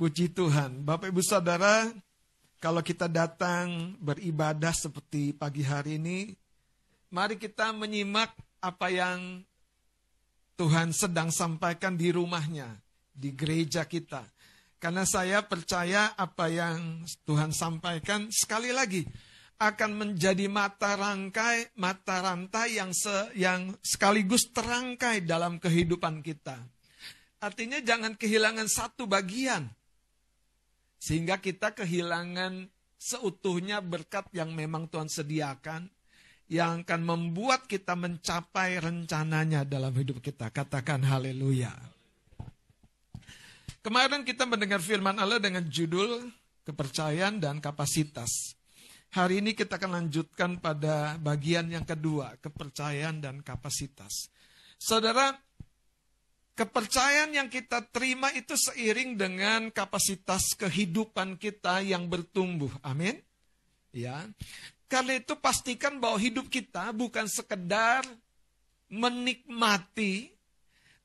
Puji Tuhan. Bapak Ibu Saudara, kalau kita datang beribadah seperti pagi hari ini, mari kita menyimak apa yang Tuhan sedang sampaikan di rumahnya, di gereja kita. Karena saya percaya apa yang Tuhan sampaikan sekali lagi akan menjadi mata rangkai, mata rantai yang se, yang sekaligus terangkai dalam kehidupan kita. Artinya jangan kehilangan satu bagian. Sehingga kita kehilangan seutuhnya berkat yang memang Tuhan sediakan yang akan membuat kita mencapai rencananya dalam hidup kita. Katakan haleluya. Kemarin kita mendengar firman Allah dengan judul kepercayaan dan kapasitas. Hari ini kita akan lanjutkan pada bagian yang kedua, kepercayaan dan kapasitas. Saudara, Kepercayaan yang kita terima itu seiring dengan kapasitas kehidupan kita yang bertumbuh. Amin. Ya. Karena itu pastikan bahwa hidup kita bukan sekedar menikmati,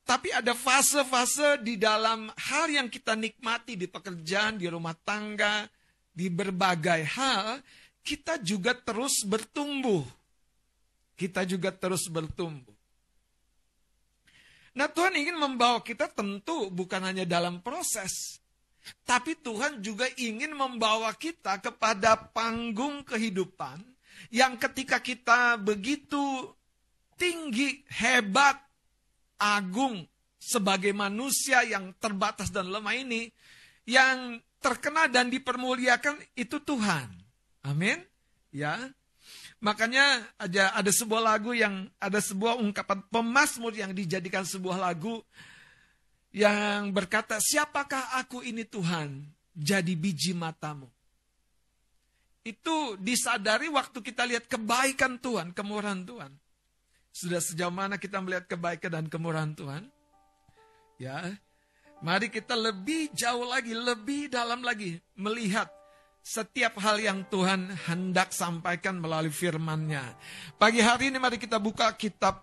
tapi ada fase-fase di dalam hal yang kita nikmati di pekerjaan, di rumah tangga, di berbagai hal, kita juga terus bertumbuh. Kita juga terus bertumbuh. Nah Tuhan ingin membawa kita tentu bukan hanya dalam proses. Tapi Tuhan juga ingin membawa kita kepada panggung kehidupan yang ketika kita begitu tinggi, hebat, agung sebagai manusia yang terbatas dan lemah ini, yang terkena dan dipermuliakan itu Tuhan. Amin. Ya. Makanya ada ada sebuah lagu yang ada sebuah ungkapan pemazmur yang dijadikan sebuah lagu yang berkata, "Siapakah aku ini Tuhan? Jadi biji matamu." Itu disadari waktu kita lihat kebaikan Tuhan, kemurahan Tuhan. Sudah sejauh mana kita melihat kebaikan dan kemurahan Tuhan? Ya. Mari kita lebih jauh lagi, lebih dalam lagi melihat setiap hal yang Tuhan hendak sampaikan melalui firman-Nya. Pagi hari ini mari kita buka kitab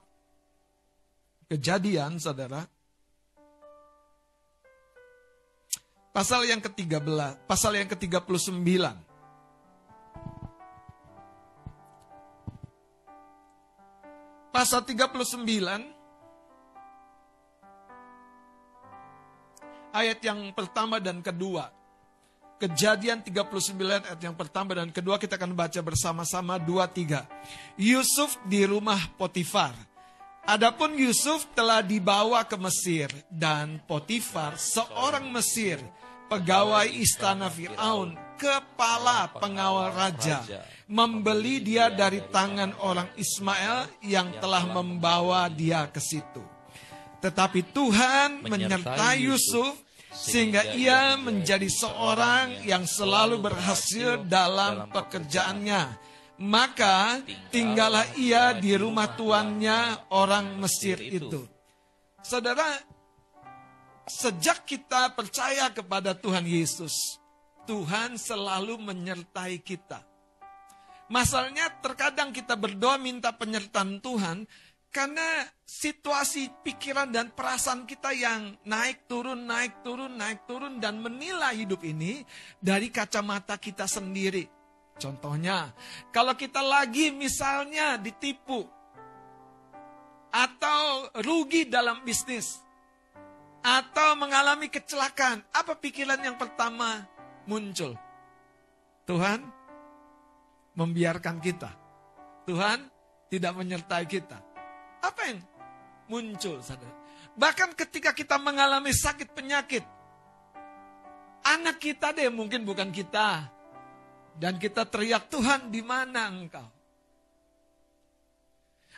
Kejadian, Saudara. Pasal yang ke-13, pasal yang ke-39. Pasal 39 ayat yang pertama dan kedua. Kejadian 39 ayat yang pertama dan kedua kita akan baca bersama-sama 2 3. Yusuf di rumah Potifar. Adapun Yusuf telah dibawa ke Mesir dan Potifar seorang Mesir, pegawai istana Firaun, kepala pengawal raja, membeli dia dari tangan orang Ismail yang telah membawa dia ke situ. Tetapi Tuhan menyertai Yusuf sehingga ia menjadi seorang yang selalu berhasil dalam pekerjaannya. Maka tinggallah ia di rumah tuannya orang Mesir itu. Saudara, sejak kita percaya kepada Tuhan Yesus, Tuhan selalu menyertai kita. Masalahnya terkadang kita berdoa minta penyertaan Tuhan, karena situasi pikiran dan perasaan kita yang naik turun, naik turun, naik turun dan menilai hidup ini dari kacamata kita sendiri. Contohnya, kalau kita lagi misalnya ditipu atau rugi dalam bisnis atau mengalami kecelakaan, apa pikiran yang pertama muncul? Tuhan membiarkan kita. Tuhan tidak menyertai kita. Apa yang muncul, saudara? Bahkan ketika kita mengalami sakit penyakit, anak kita deh mungkin bukan kita. Dan kita teriak, Tuhan di mana engkau?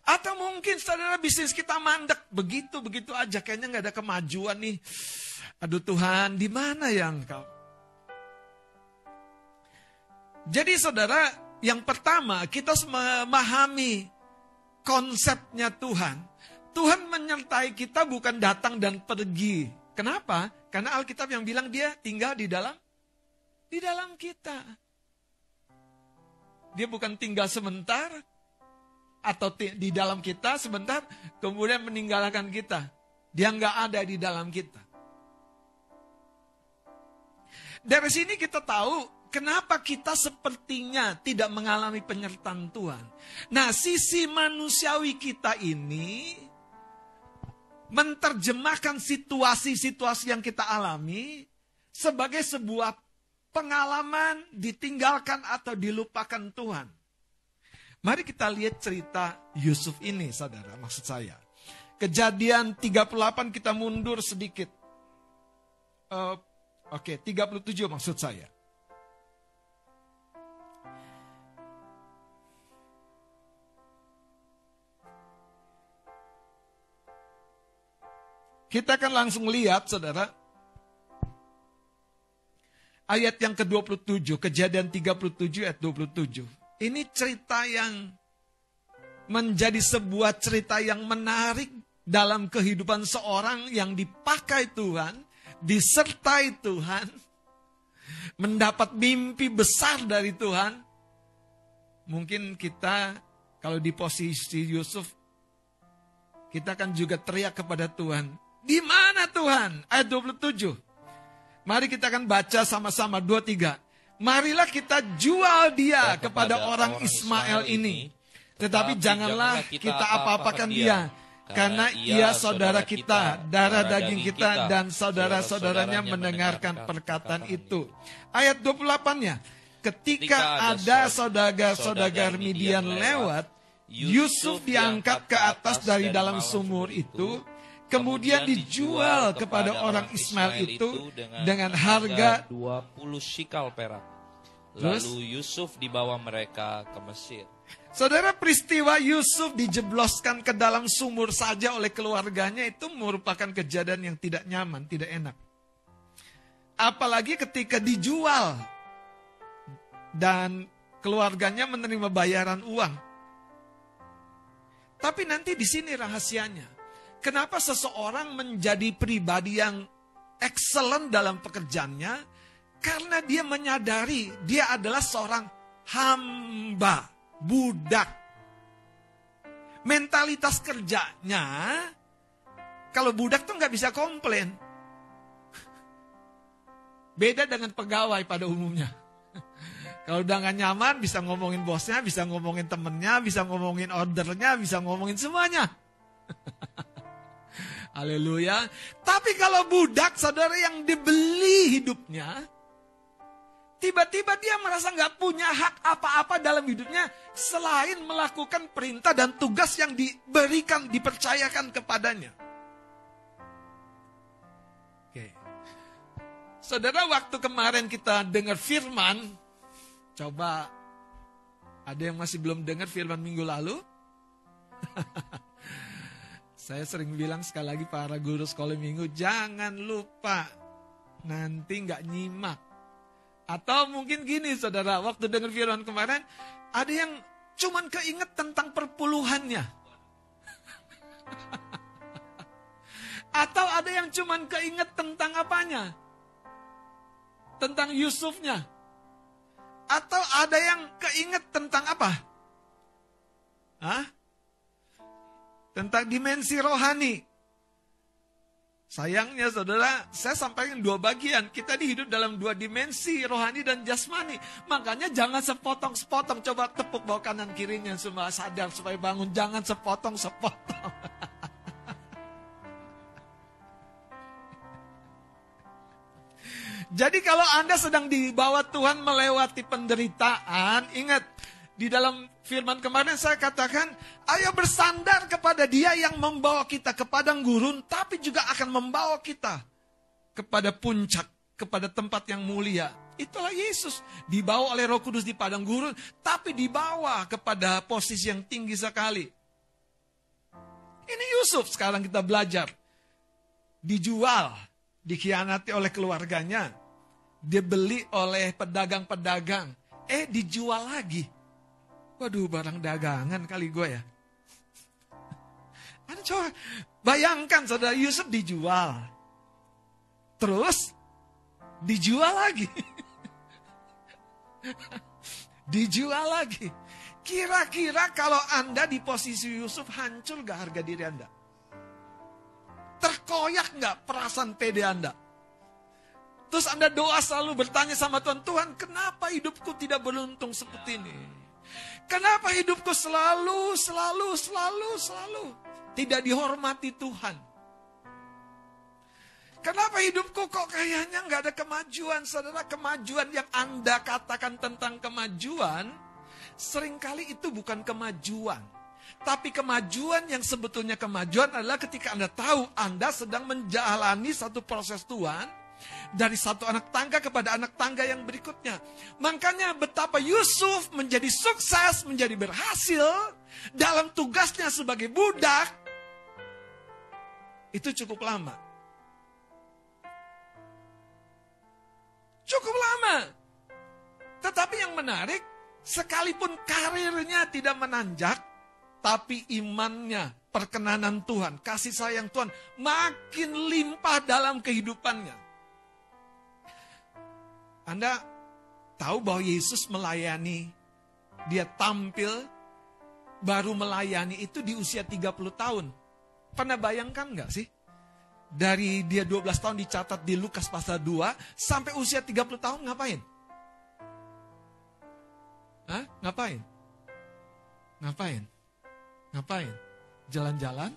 Atau mungkin saudara bisnis kita mandek, begitu-begitu aja, kayaknya nggak ada kemajuan nih. Aduh Tuhan, di mana ya engkau? Jadi saudara, yang pertama kita memahami konsepnya Tuhan, Tuhan menyertai kita bukan datang dan pergi. Kenapa? Karena Alkitab yang bilang dia tinggal di dalam di dalam kita. Dia bukan tinggal sebentar atau di dalam kita sebentar kemudian meninggalkan kita. Dia nggak ada di dalam kita. Dari sini kita tahu kenapa kita sepertinya tidak mengalami penyertaan Tuhan. Nah, sisi manusiawi kita ini menerjemahkan situasi-situasi yang kita alami sebagai sebuah pengalaman ditinggalkan atau dilupakan Tuhan. Mari kita lihat cerita Yusuf ini, saudara, maksud saya. Kejadian 38 kita mundur sedikit. Uh, Oke, okay, 37 maksud saya. Kita akan langsung lihat, saudara. Ayat yang ke-27, kejadian 37 ayat 27. Ini cerita yang menjadi sebuah cerita yang menarik dalam kehidupan seorang yang dipakai Tuhan, disertai Tuhan, mendapat mimpi besar dari Tuhan. Mungkin kita kalau di posisi Yusuf, kita akan juga teriak kepada Tuhan, di mana Tuhan? Ayat 27. Mari kita akan baca sama-sama 23. Marilah kita jual dia kepada, kepada orang Ismail ini. Tetapi janganlah kita apa-apakan dia. Karena ia saudara kita, darah daging kita, dan saudara-saudaranya mendengarkan perkataan itu. Ayat 28-nya. Ketika ada saudagar-saudagar Midian lewat, Yusuf diangkat ke atas dari dalam sumur itu, kemudian dijual kepada orang Ismail itu dengan harga 20 shikal perak. Lalu Yusuf dibawa mereka ke Mesir. Saudara peristiwa Yusuf dijebloskan ke dalam sumur saja oleh keluarganya itu merupakan kejadian yang tidak nyaman, tidak enak. Apalagi ketika dijual dan keluarganya menerima bayaran uang. Tapi nanti di sini rahasianya. Kenapa seseorang menjadi pribadi yang excellent dalam pekerjaannya? Karena dia menyadari dia adalah seorang hamba, budak. Mentalitas kerjanya, kalau budak tuh nggak bisa komplain. Beda dengan pegawai pada umumnya. Kalau udah gak nyaman, bisa ngomongin bosnya, bisa ngomongin temennya, bisa ngomongin ordernya, bisa ngomongin semuanya. Haleluya. Tapi kalau budak saudara yang dibeli hidupnya, tiba-tiba dia merasa nggak punya hak apa-apa dalam hidupnya selain melakukan perintah dan tugas yang diberikan, dipercayakan kepadanya. Oke. Saudara, waktu kemarin kita dengar firman, coba ada yang masih belum dengar firman minggu lalu? Saya sering bilang sekali lagi para guru sekolah minggu, jangan lupa nanti nggak nyimak. Atau mungkin gini saudara, waktu dengar firman kemarin, ada yang cuman keinget tentang perpuluhannya. Atau ada yang cuman keinget tentang apanya? Tentang Yusufnya. Atau ada yang keinget tentang apa? Hah? Tentang dimensi rohani. Sayangnya saudara, saya sampaikan dua bagian. Kita dihidup dalam dua dimensi, rohani dan jasmani. Makanya jangan sepotong-sepotong. Coba tepuk bawah kanan kirinya semua sadar supaya bangun. Jangan sepotong-sepotong. Jadi kalau Anda sedang dibawa Tuhan melewati penderitaan, ingat di dalam firman kemarin saya katakan, ayo bersandar kepada dia yang membawa kita ke padang gurun, tapi juga akan membawa kita kepada puncak, kepada tempat yang mulia. Itulah Yesus. Dibawa oleh roh kudus di padang gurun, tapi dibawa kepada posisi yang tinggi sekali. Ini Yusuf sekarang kita belajar. Dijual, dikhianati oleh keluarganya, dibeli oleh pedagang-pedagang, eh dijual lagi Waduh, barang dagangan kali gue ya. Anda coba bayangkan saudara Yusuf dijual. Terus dijual lagi. dijual lagi. Kira-kira kalau Anda di posisi Yusuf hancur gak harga diri Anda? Terkoyak gak perasaan pede Anda? Terus Anda doa selalu bertanya sama Tuhan, Tuhan kenapa hidupku tidak beruntung seperti ini? Kenapa hidupku selalu, selalu, selalu, selalu tidak dihormati Tuhan? Kenapa hidupku kok kayaknya nggak ada kemajuan, saudara? Kemajuan yang Anda katakan tentang kemajuan, sering kali itu bukan kemajuan. Tapi kemajuan yang sebetulnya kemajuan adalah ketika Anda tahu Anda sedang menjalani satu proses Tuhan, dari satu anak tangga kepada anak tangga yang berikutnya. Makanya betapa Yusuf menjadi sukses, menjadi berhasil dalam tugasnya sebagai budak. Itu cukup lama. Cukup lama. Tetapi yang menarik, sekalipun karirnya tidak menanjak, tapi imannya, perkenanan Tuhan, kasih sayang Tuhan makin limpah dalam kehidupannya. Anda tahu bahwa Yesus melayani, dia tampil baru melayani itu di usia 30 tahun. Pernah bayangkan nggak sih? Dari dia 12 tahun dicatat di Lukas pasal 2 sampai usia 30 tahun ngapain? Hah? Ngapain? Ngapain? Ngapain? Jalan-jalan?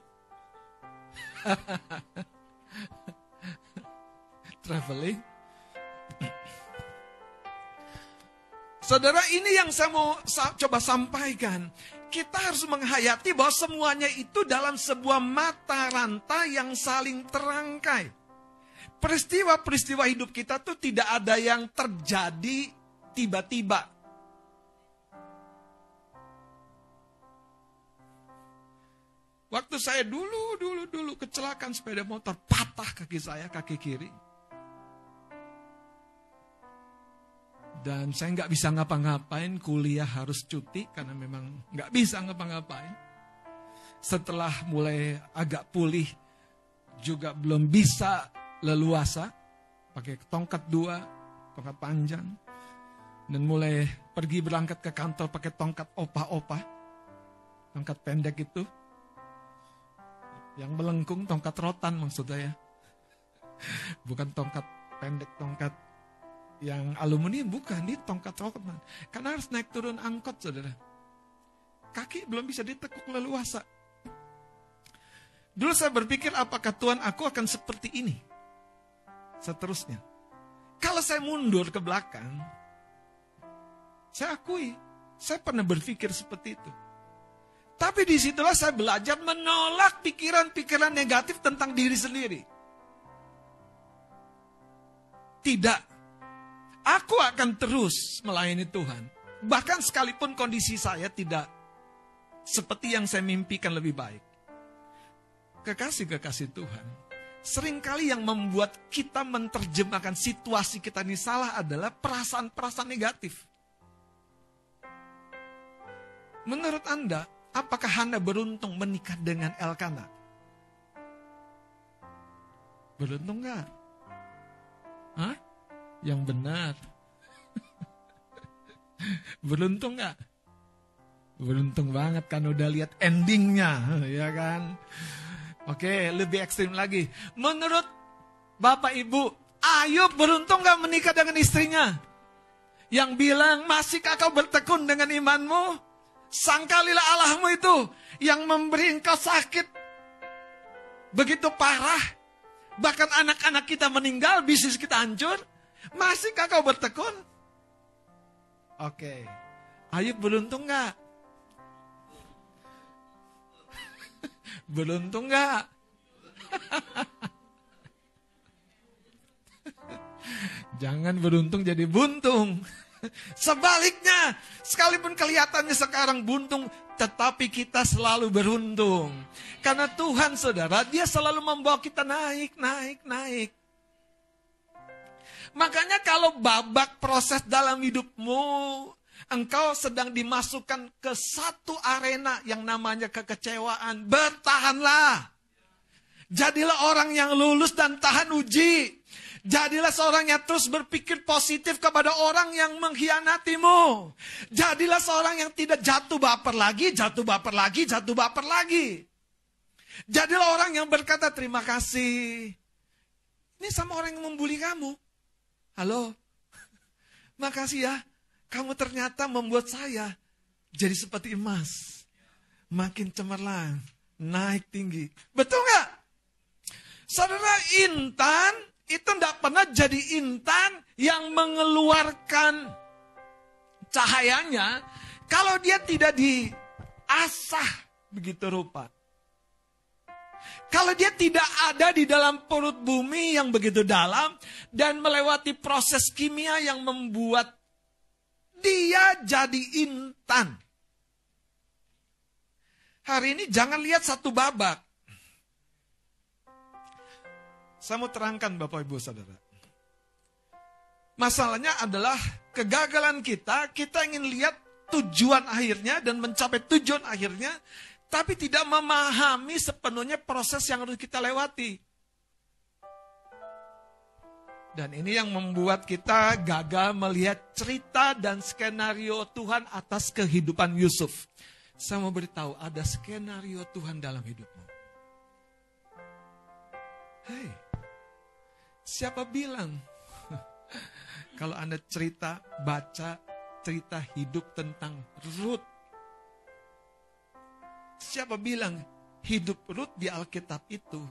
Traveling? Saudara, ini yang saya mau coba sampaikan. Kita harus menghayati bahwa semuanya itu dalam sebuah mata rantai yang saling terangkai. Peristiwa-peristiwa hidup kita tuh tidak ada yang terjadi tiba-tiba. Waktu saya dulu, dulu, dulu kecelakaan sepeda motor, patah kaki saya, kaki kiri. Dan saya nggak bisa ngapa-ngapain, kuliah harus cuti karena memang nggak bisa ngapa-ngapain. Setelah mulai agak pulih, juga belum bisa leluasa, pakai tongkat dua, tongkat panjang. Dan mulai pergi berangkat ke kantor pakai tongkat opa-opa, tongkat pendek itu. Yang melengkung tongkat rotan maksudnya ya. Bukan tongkat pendek, tongkat yang aluminium bukan di tongkat rotan. Karena harus naik turun angkot, saudara. Kaki belum bisa ditekuk leluasa. Dulu saya berpikir apakah Tuhan aku akan seperti ini. Seterusnya. Kalau saya mundur ke belakang, saya akui, saya pernah berpikir seperti itu. Tapi di situlah saya belajar menolak pikiran-pikiran negatif tentang diri sendiri. Tidak Aku akan terus melayani Tuhan. Bahkan sekalipun kondisi saya tidak seperti yang saya mimpikan lebih baik. Kekasih-kekasih Tuhan. Seringkali yang membuat kita menerjemahkan situasi kita ini salah adalah perasaan-perasaan negatif. Menurut Anda, apakah Anda beruntung menikah dengan Elkana? Beruntung nggak? Hah? Yang benar. Beruntung nggak? Beruntung banget kan udah lihat endingnya, ya kan? Oke, lebih ekstrim lagi. Menurut Bapak Ibu, Ayub beruntung gak menikah dengan istrinya? Yang bilang, masih kau bertekun dengan imanmu? Sangkalilah Allahmu itu yang memberi engkau sakit begitu parah. Bahkan anak-anak kita meninggal, bisnis kita hancur. Masihkah kau bertekun? Oke. Ayub beruntung nggak? beruntung nggak? Jangan beruntung jadi buntung. Sebaliknya, sekalipun kelihatannya sekarang buntung, tetapi kita selalu beruntung. Karena Tuhan saudara, dia selalu membawa kita naik, naik, naik. Makanya kalau babak proses dalam hidupmu, engkau sedang dimasukkan ke satu arena yang namanya kekecewaan, bertahanlah. Jadilah orang yang lulus dan tahan uji. Jadilah seorang yang terus berpikir positif kepada orang yang mengkhianatimu. Jadilah seorang yang tidak jatuh baper lagi, jatuh baper lagi, jatuh baper lagi. Jadilah orang yang berkata terima kasih. Ini sama orang yang membuli kamu. Halo, makasih ya. Kamu ternyata membuat saya jadi seperti emas. Makin cemerlang, naik tinggi. Betul nggak? Saudara intan itu tidak pernah jadi intan yang mengeluarkan cahayanya kalau dia tidak diasah begitu rupa. Kalau dia tidak ada di dalam perut bumi yang begitu dalam dan melewati proses kimia yang membuat dia jadi intan. Hari ini jangan lihat satu babak. Saya mau terangkan Bapak Ibu Saudara. Masalahnya adalah kegagalan kita, kita ingin lihat tujuan akhirnya dan mencapai tujuan akhirnya, tapi tidak memahami sepenuhnya proses yang harus kita lewati. Dan ini yang membuat kita gagal melihat cerita dan skenario Tuhan atas kehidupan Yusuf. Saya mau beritahu, ada skenario Tuhan dalam hidupmu. Hei, siapa bilang kalau Anda cerita, baca cerita hidup tentang Ruth Siapa bilang hidup Ruth di Alkitab itu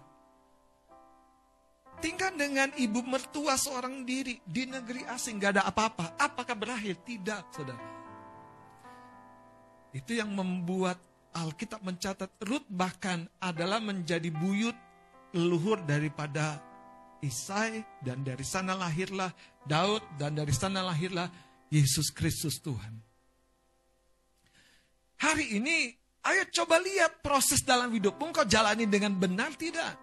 tinggal dengan ibu mertua seorang diri di negeri asing gak ada apa-apa. Apakah berakhir? Tidak, saudara. Itu yang membuat Alkitab mencatat Ruth bahkan adalah menjadi buyut leluhur daripada Isai dan dari sana lahirlah Daud dan dari sana lahirlah Yesus Kristus Tuhan. Hari ini Ayo coba lihat proses dalam hidupmu kau jalani dengan benar tidak?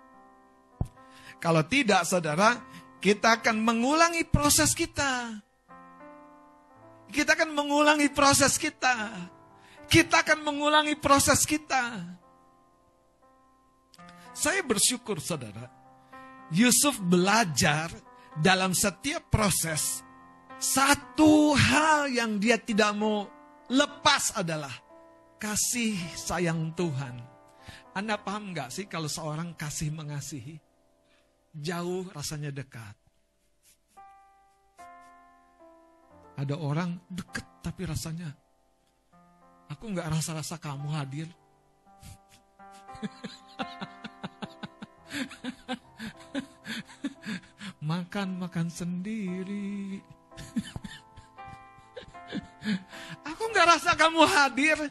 Kalau tidak saudara, kita akan mengulangi proses kita. Kita akan mengulangi proses kita. Kita akan mengulangi proses kita. Saya bersyukur saudara, Yusuf belajar dalam setiap proses. Satu hal yang dia tidak mau lepas adalah kasih sayang Tuhan. Anda paham nggak sih kalau seorang kasih mengasihi? Jauh rasanya dekat. Ada orang deket tapi rasanya aku nggak rasa-rasa kamu hadir. Makan-makan sendiri. Aku nggak rasa kamu hadir.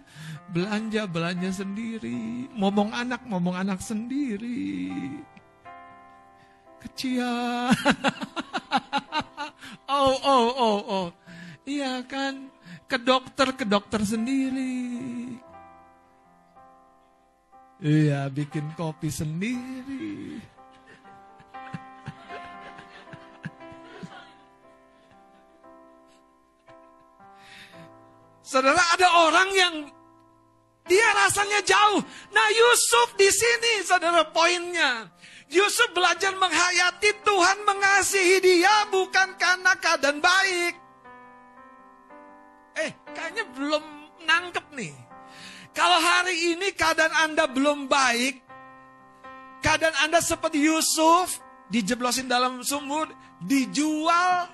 Belanja, belanja sendiri. Ngomong anak, ngomong anak sendiri. Kecil. oh, oh, oh, oh. Iya kan? Ke dokter, ke dokter sendiri. Iya, bikin kopi sendiri. Saudara ada orang yang dia rasanya jauh. Nah Yusuf di sini saudara poinnya. Yusuf belajar menghayati Tuhan mengasihi dia bukan karena keadaan baik. Eh kayaknya belum nangkep nih. Kalau hari ini keadaan Anda belum baik. Keadaan Anda seperti Yusuf. Dijeblosin dalam sumur. Dijual.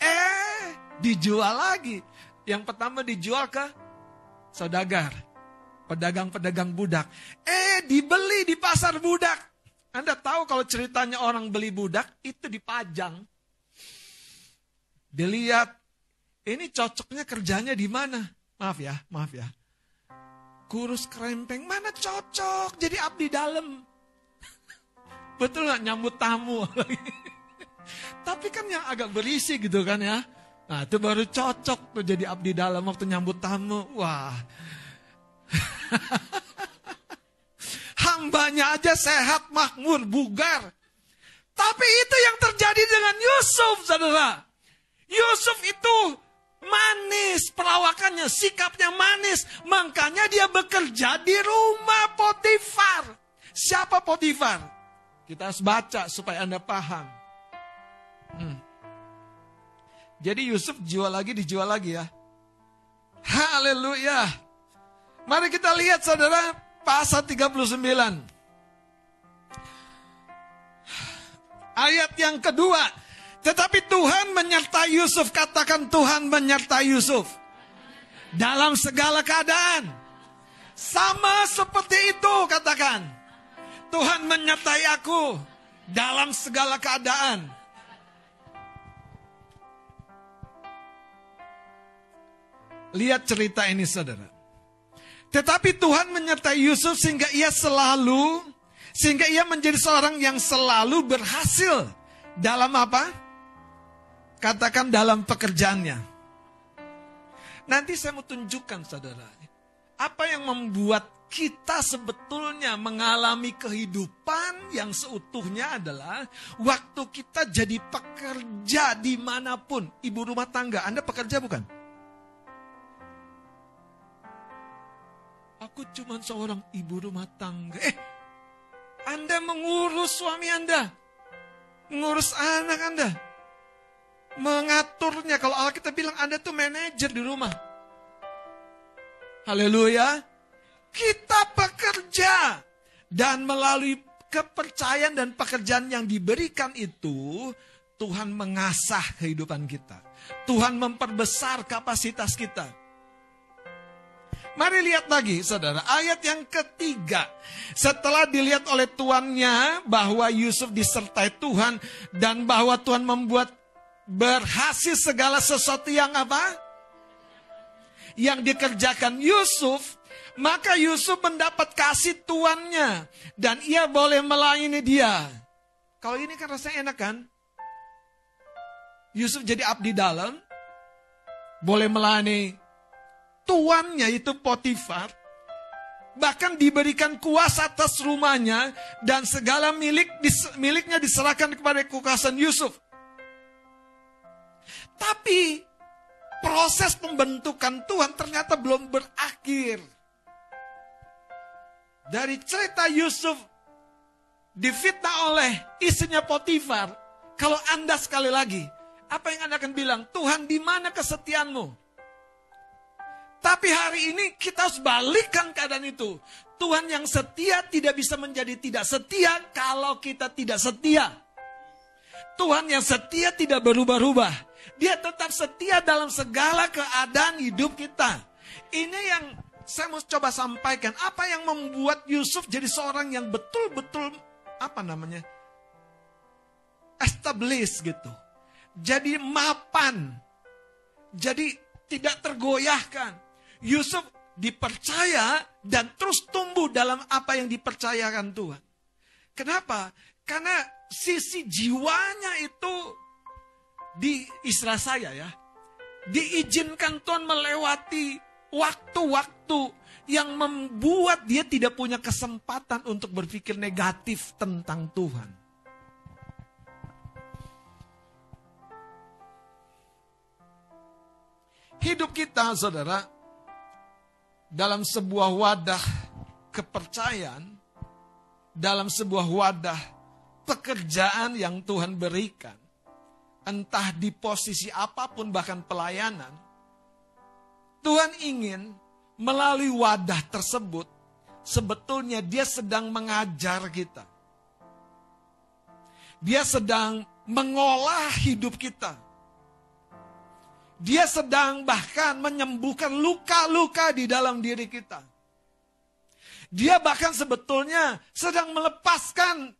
Eh dijual lagi. Yang pertama dijual ke saudagar, pedagang-pedagang budak. Eh, dibeli di pasar budak. Anda tahu kalau ceritanya orang beli budak itu dipajang. Dilihat, ini cocoknya kerjanya di mana? Maaf ya, maaf ya. Kurus kerempeng, mana cocok jadi abdi dalam. Betul nggak nyambut tamu? Tapi kan yang agak berisi gitu kan ya. Nah itu baru cocok tuh jadi abdi dalam waktu nyambut tamu. Wah. Hambanya aja sehat, makmur, bugar. Tapi itu yang terjadi dengan Yusuf, saudara. Yusuf itu manis perawakannya, sikapnya manis. Makanya dia bekerja di rumah Potifar. Siapa Potifar? Kita harus baca supaya Anda paham. Hmm. Jadi Yusuf jual lagi, dijual lagi ya. Haleluya. Mari kita lihat saudara pasal 39. Ayat yang kedua. Tetapi Tuhan menyertai Yusuf, katakan Tuhan menyertai Yusuf. Dalam segala keadaan. Sama seperti itu katakan. Tuhan menyertai aku dalam segala keadaan. Lihat cerita ini saudara. Tetapi Tuhan menyertai Yusuf sehingga ia selalu, sehingga ia menjadi seorang yang selalu berhasil. Dalam apa? Katakan dalam pekerjaannya. Nanti saya mau tunjukkan saudara. Apa yang membuat kita sebetulnya mengalami kehidupan yang seutuhnya adalah waktu kita jadi pekerja di mana pun. Ibu rumah tangga, Anda pekerja bukan? Aku cuma seorang ibu rumah tangga. Eh, Anda mengurus suami Anda. Mengurus anak Anda. Mengaturnya. Kalau Allah kita bilang Anda tuh manajer di rumah. Haleluya. Kita bekerja. Dan melalui kepercayaan dan pekerjaan yang diberikan itu, Tuhan mengasah kehidupan kita. Tuhan memperbesar kapasitas kita. Mari lihat lagi saudara, ayat yang ketiga. Setelah dilihat oleh tuannya bahwa Yusuf disertai Tuhan dan bahwa Tuhan membuat berhasil segala sesuatu yang apa? Yang dikerjakan Yusuf, maka Yusuf mendapat kasih tuannya dan ia boleh melayani dia. Kalau ini kan rasanya enak kan? Yusuf jadi abdi dalam, boleh melayani tuannya itu Potifar, bahkan diberikan kuasa atas rumahnya dan segala milik miliknya diserahkan kepada kekuasaan Yusuf. Tapi proses pembentukan Tuhan ternyata belum berakhir. Dari cerita Yusuf difitnah oleh istrinya Potifar, kalau Anda sekali lagi, apa yang Anda akan bilang? Tuhan di mana kesetiaanmu? Tapi hari ini kita harus balikkan keadaan itu. Tuhan yang setia tidak bisa menjadi tidak setia kalau kita tidak setia. Tuhan yang setia tidak berubah-ubah. Dia tetap setia dalam segala keadaan hidup kita. Ini yang saya mau coba sampaikan. Apa yang membuat Yusuf jadi seorang yang betul-betul apa namanya? Established gitu. Jadi mapan. Jadi tidak tergoyahkan Yusuf dipercaya dan terus tumbuh dalam apa yang dipercayakan Tuhan. Kenapa? Karena sisi jiwanya itu di istilah saya ya, diizinkan Tuhan melewati waktu-waktu yang membuat dia tidak punya kesempatan untuk berpikir negatif tentang Tuhan. Hidup kita, saudara, dalam sebuah wadah kepercayaan, dalam sebuah wadah pekerjaan yang Tuhan berikan, entah di posisi apa pun, bahkan pelayanan, Tuhan ingin melalui wadah tersebut, sebetulnya Dia sedang mengajar kita. Dia sedang mengolah hidup kita dia sedang bahkan menyembuhkan luka-luka di dalam diri kita. Dia bahkan sebetulnya sedang melepaskan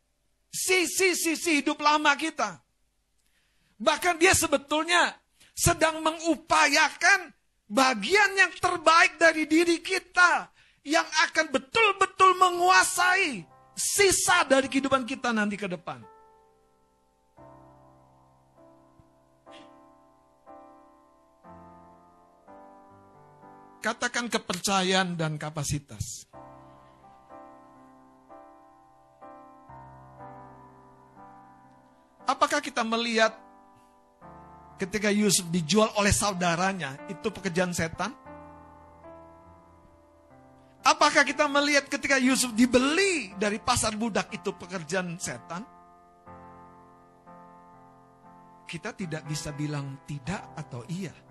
sisi-sisi hidup lama kita. Bahkan dia sebetulnya sedang mengupayakan bagian yang terbaik dari diri kita yang akan betul-betul menguasai sisa dari kehidupan kita nanti ke depan. Katakan kepercayaan dan kapasitas. Apakah kita melihat ketika Yusuf dijual oleh saudaranya, itu pekerjaan setan? Apakah kita melihat ketika Yusuf dibeli dari pasar budak itu pekerjaan setan? Kita tidak bisa bilang tidak atau iya.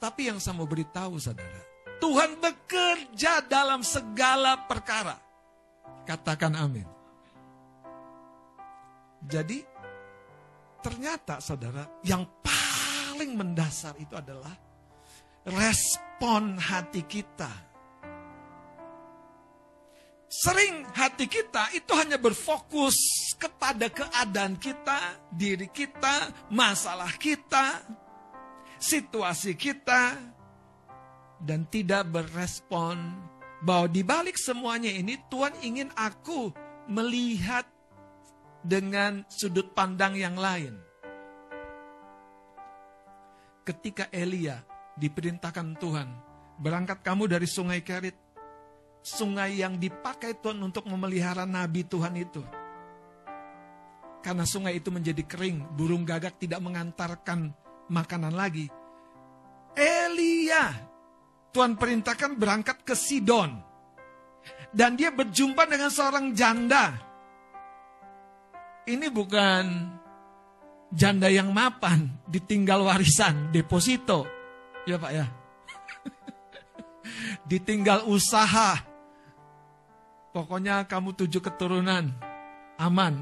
Tapi yang saya mau beritahu saudara, Tuhan bekerja dalam segala perkara. Katakan amin. Jadi Ternyata saudara, yang paling mendasar itu adalah respon hati kita. Sering hati kita itu hanya berfokus kepada keadaan kita, diri kita, masalah kita, situasi kita, dan tidak berespon bahwa di balik semuanya ini Tuhan ingin aku melihat dengan sudut pandang yang lain. Ketika Elia diperintahkan Tuhan, berangkat kamu dari sungai Kerit, sungai yang dipakai Tuhan untuk memelihara nabi Tuhan itu. Karena sungai itu menjadi kering, burung gagak tidak mengantarkan makanan lagi. Elia, Tuhan perintahkan berangkat ke Sidon. Dan dia berjumpa dengan seorang janda. Ini bukan janda yang mapan, ditinggal warisan, deposito. Ya Pak ya. ditinggal usaha. Pokoknya kamu tujuh keturunan, aman.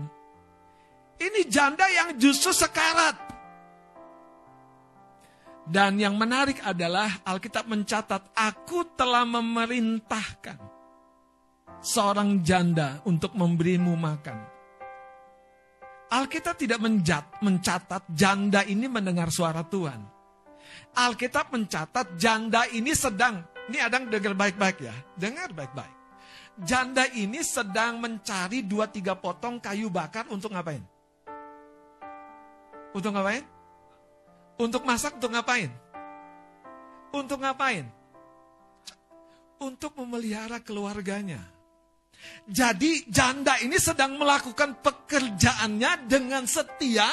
Ini janda yang justru sekarat. Dan yang menarik adalah Alkitab mencatat, aku telah memerintahkan seorang janda untuk memberimu makan. Alkitab tidak menjat, mencatat janda ini mendengar suara Tuhan. Alkitab mencatat janda ini sedang, ini adang dengar baik-baik ya, dengar baik-baik. Janda ini sedang mencari dua tiga potong kayu bakar untuk ngapain? Untuk ngapain? Untuk masak untuk ngapain? Untuk ngapain? Untuk memelihara keluarganya. Jadi janda ini sedang melakukan pekerjaannya dengan setia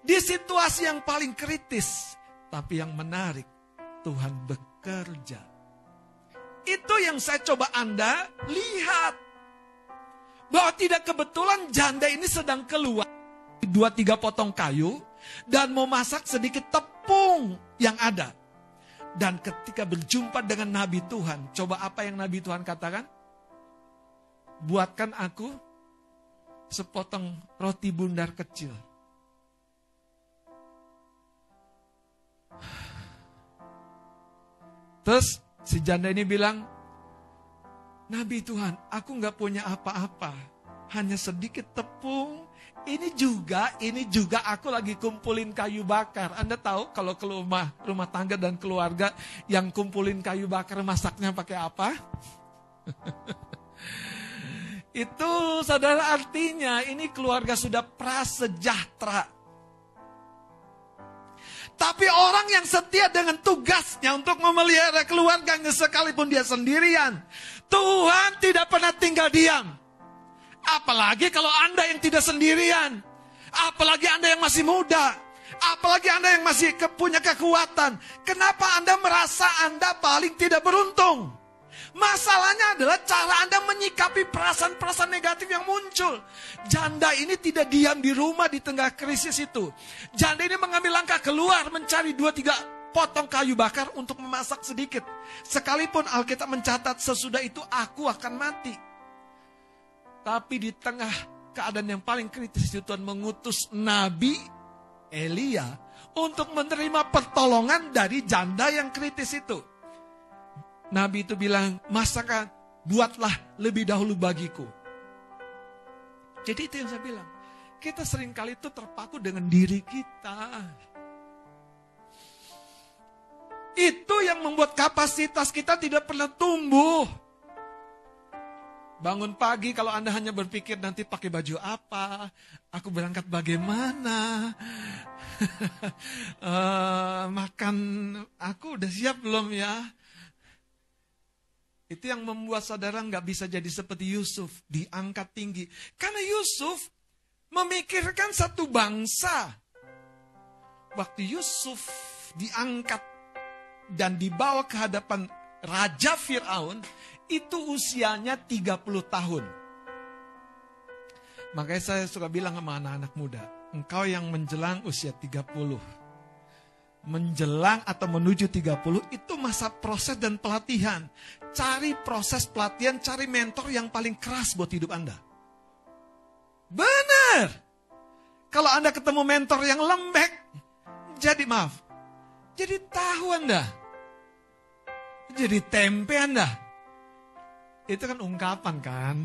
di situasi yang paling kritis. Tapi yang menarik, Tuhan bekerja. Itu yang saya coba Anda lihat. Bahwa tidak kebetulan janda ini sedang keluar dua tiga potong kayu dan mau masak sedikit tepung yang ada. Dan ketika berjumpa dengan Nabi Tuhan, coba apa yang Nabi Tuhan katakan? Buatkan aku sepotong roti bundar kecil. Terus si janda ini bilang, Nabi Tuhan, aku nggak punya apa-apa, hanya sedikit tepung, ini juga, ini juga aku lagi kumpulin kayu bakar. Anda tahu kalau ke rumah, rumah tangga dan keluarga yang kumpulin kayu bakar masaknya pakai apa? Itu saudara artinya ini keluarga sudah prasejahtera. Tapi orang yang setia dengan tugasnya untuk memelihara keluarganya sekalipun dia sendirian. Tuhan tidak pernah tinggal diam. Apalagi kalau Anda yang tidak sendirian. Apalagi Anda yang masih muda. Apalagi Anda yang masih punya kekuatan. Kenapa Anda merasa Anda paling tidak beruntung? Masalahnya adalah cara Anda menyikapi perasaan-perasaan negatif yang muncul. Janda ini tidak diam di rumah di tengah krisis itu. Janda ini mengambil langkah keluar mencari dua tiga potong kayu bakar untuk memasak sedikit. Sekalipun Alkitab mencatat sesudah itu aku akan mati. Tapi di tengah keadaan yang paling kritis itu Tuhan mengutus Nabi Elia untuk menerima pertolongan dari janda yang kritis itu. Nabi itu bilang, masakan buatlah lebih dahulu bagiku. Jadi itu yang saya bilang. Kita sering kali itu terpaku dengan diri kita. Itu yang membuat kapasitas kita tidak pernah tumbuh. Bangun pagi kalau Anda hanya berpikir nanti pakai baju apa, aku berangkat bagaimana, uh, makan aku udah siap belum ya? Itu yang membuat saudara nggak bisa jadi seperti Yusuf, diangkat tinggi. Karena Yusuf memikirkan satu bangsa. Waktu Yusuf diangkat dan dibawa ke hadapan Raja Fir'aun, itu usianya 30 tahun. Makanya saya suka bilang sama anak-anak muda, engkau yang menjelang usia 30. Menjelang atau menuju 30 itu masa proses dan pelatihan. Cari proses pelatihan, cari mentor yang paling keras buat hidup Anda. Benar. Kalau Anda ketemu mentor yang lembek, jadi maaf, jadi tahu Anda. Jadi tempe Anda. Itu kan ungkapan kan.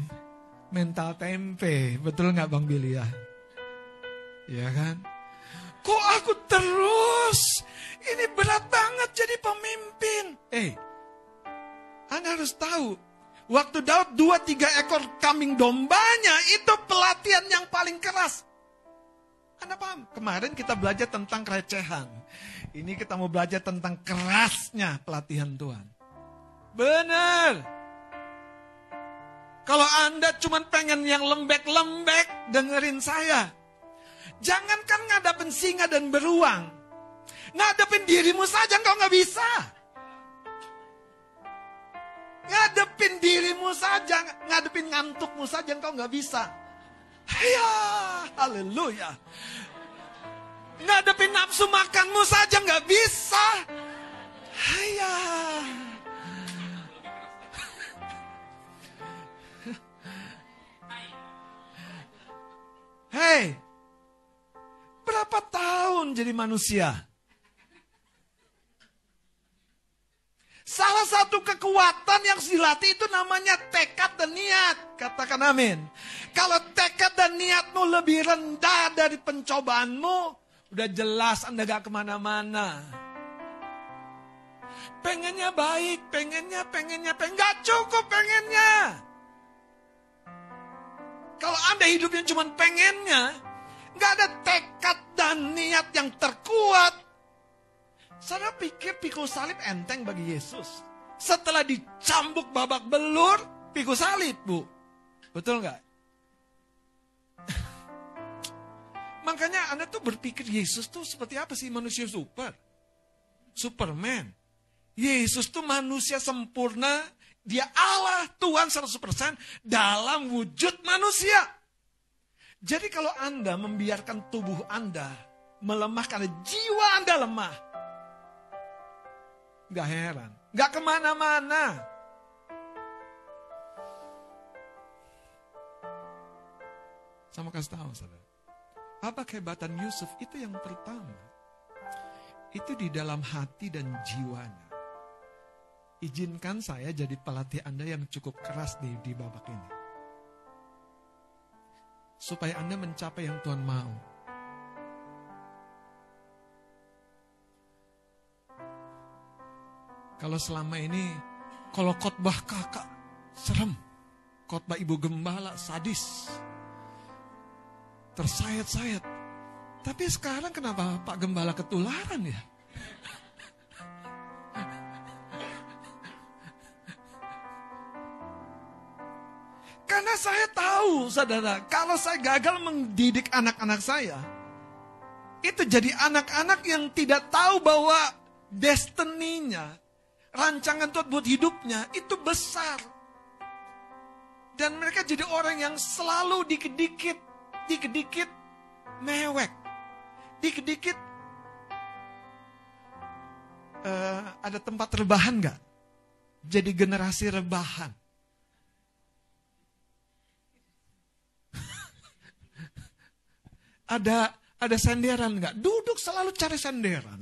Mental tempe. Betul nggak Bang Billy ya? Iya kan? Kok aku terus? Ini berat banget jadi pemimpin. Eh, Anda harus tahu. Waktu Daud dua tiga ekor kambing dombanya itu pelatihan yang paling keras. Anda paham? Kemarin kita belajar tentang kerecehan. Ini kita mau belajar tentang kerasnya pelatihan Tuhan. Benar. Kalau Anda cuma pengen yang lembek-lembek, dengerin saya. Jangankan ngadapin singa dan beruang. Ngadepin dirimu saja engkau nggak bisa. Ngadepin dirimu saja, ngadepin ngantukmu saja engkau nggak bisa. Ya, haleluya. Ngadepin nafsu makanmu saja nggak bisa. Haya. Hei, berapa tahun jadi manusia? Salah satu kekuatan yang dilatih itu namanya tekad dan niat. Katakan amin. Kalau tekad dan niatmu lebih rendah dari pencobaanmu, udah jelas Anda gak ke mana-mana. Pengennya baik, pengennya, pengennya, pengen. Gak cukup pengennya. Kalau Anda hidupnya cuma pengennya, nggak ada tekad dan niat yang terkuat. Saya pikir pikul salib enteng bagi Yesus. Setelah dicambuk babak belur, pikul salib, Bu. Betul nggak? Makanya Anda tuh berpikir Yesus tuh seperti apa sih manusia super? Superman. Yesus tuh manusia sempurna dia Allah, Tuhan 100% dalam wujud manusia. Jadi kalau Anda membiarkan tubuh Anda melemah karena jiwa Anda lemah. Gak heran. Gak ke mana-mana. Sama kasih tahu saudara. Apa kehebatan Yusuf? Itu yang pertama. Itu di dalam hati dan jiwanya izinkan saya jadi pelatih Anda yang cukup keras di, di babak ini. Supaya Anda mencapai yang Tuhan mau. Kalau selama ini, kalau khotbah kakak, serem. Khotbah ibu gembala, sadis. Tersayat-sayat. Tapi sekarang kenapa Pak Gembala ketularan ya? Tahu, saudara, kalau saya gagal mendidik anak-anak saya, itu jadi anak-anak yang tidak tahu bahwa destininya, rancangan Tuhan buat hidupnya itu besar. Dan mereka jadi orang yang selalu dikit-dikit, dikit-dikit mewek, dikit-dikit uh, ada tempat rebahan nggak? Jadi generasi rebahan. Ada ada senderan nggak? Duduk selalu cari senderan.